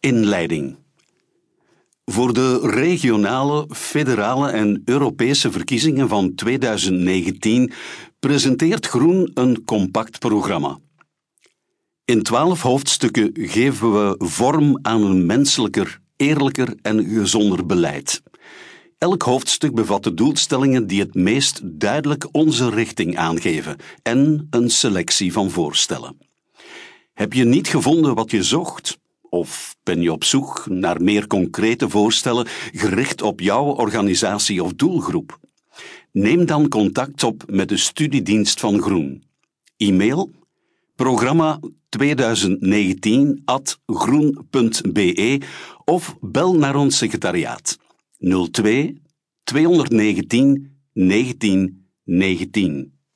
Inleiding. Voor de regionale, federale en Europese verkiezingen van 2019 presenteert Groen een compact programma. In twaalf hoofdstukken geven we vorm aan een menselijker, eerlijker en gezonder beleid. Elk hoofdstuk bevat de doelstellingen die het meest duidelijk onze richting aangeven en een selectie van voorstellen. Heb je niet gevonden wat je zocht? Of ben je op zoek naar meer concrete voorstellen gericht op jouw organisatie of doelgroep? Neem dan contact op met de studiedienst van Groen. E-mail programma 2019 at groen.be of bel naar ons secretariaat 02 219 19 19.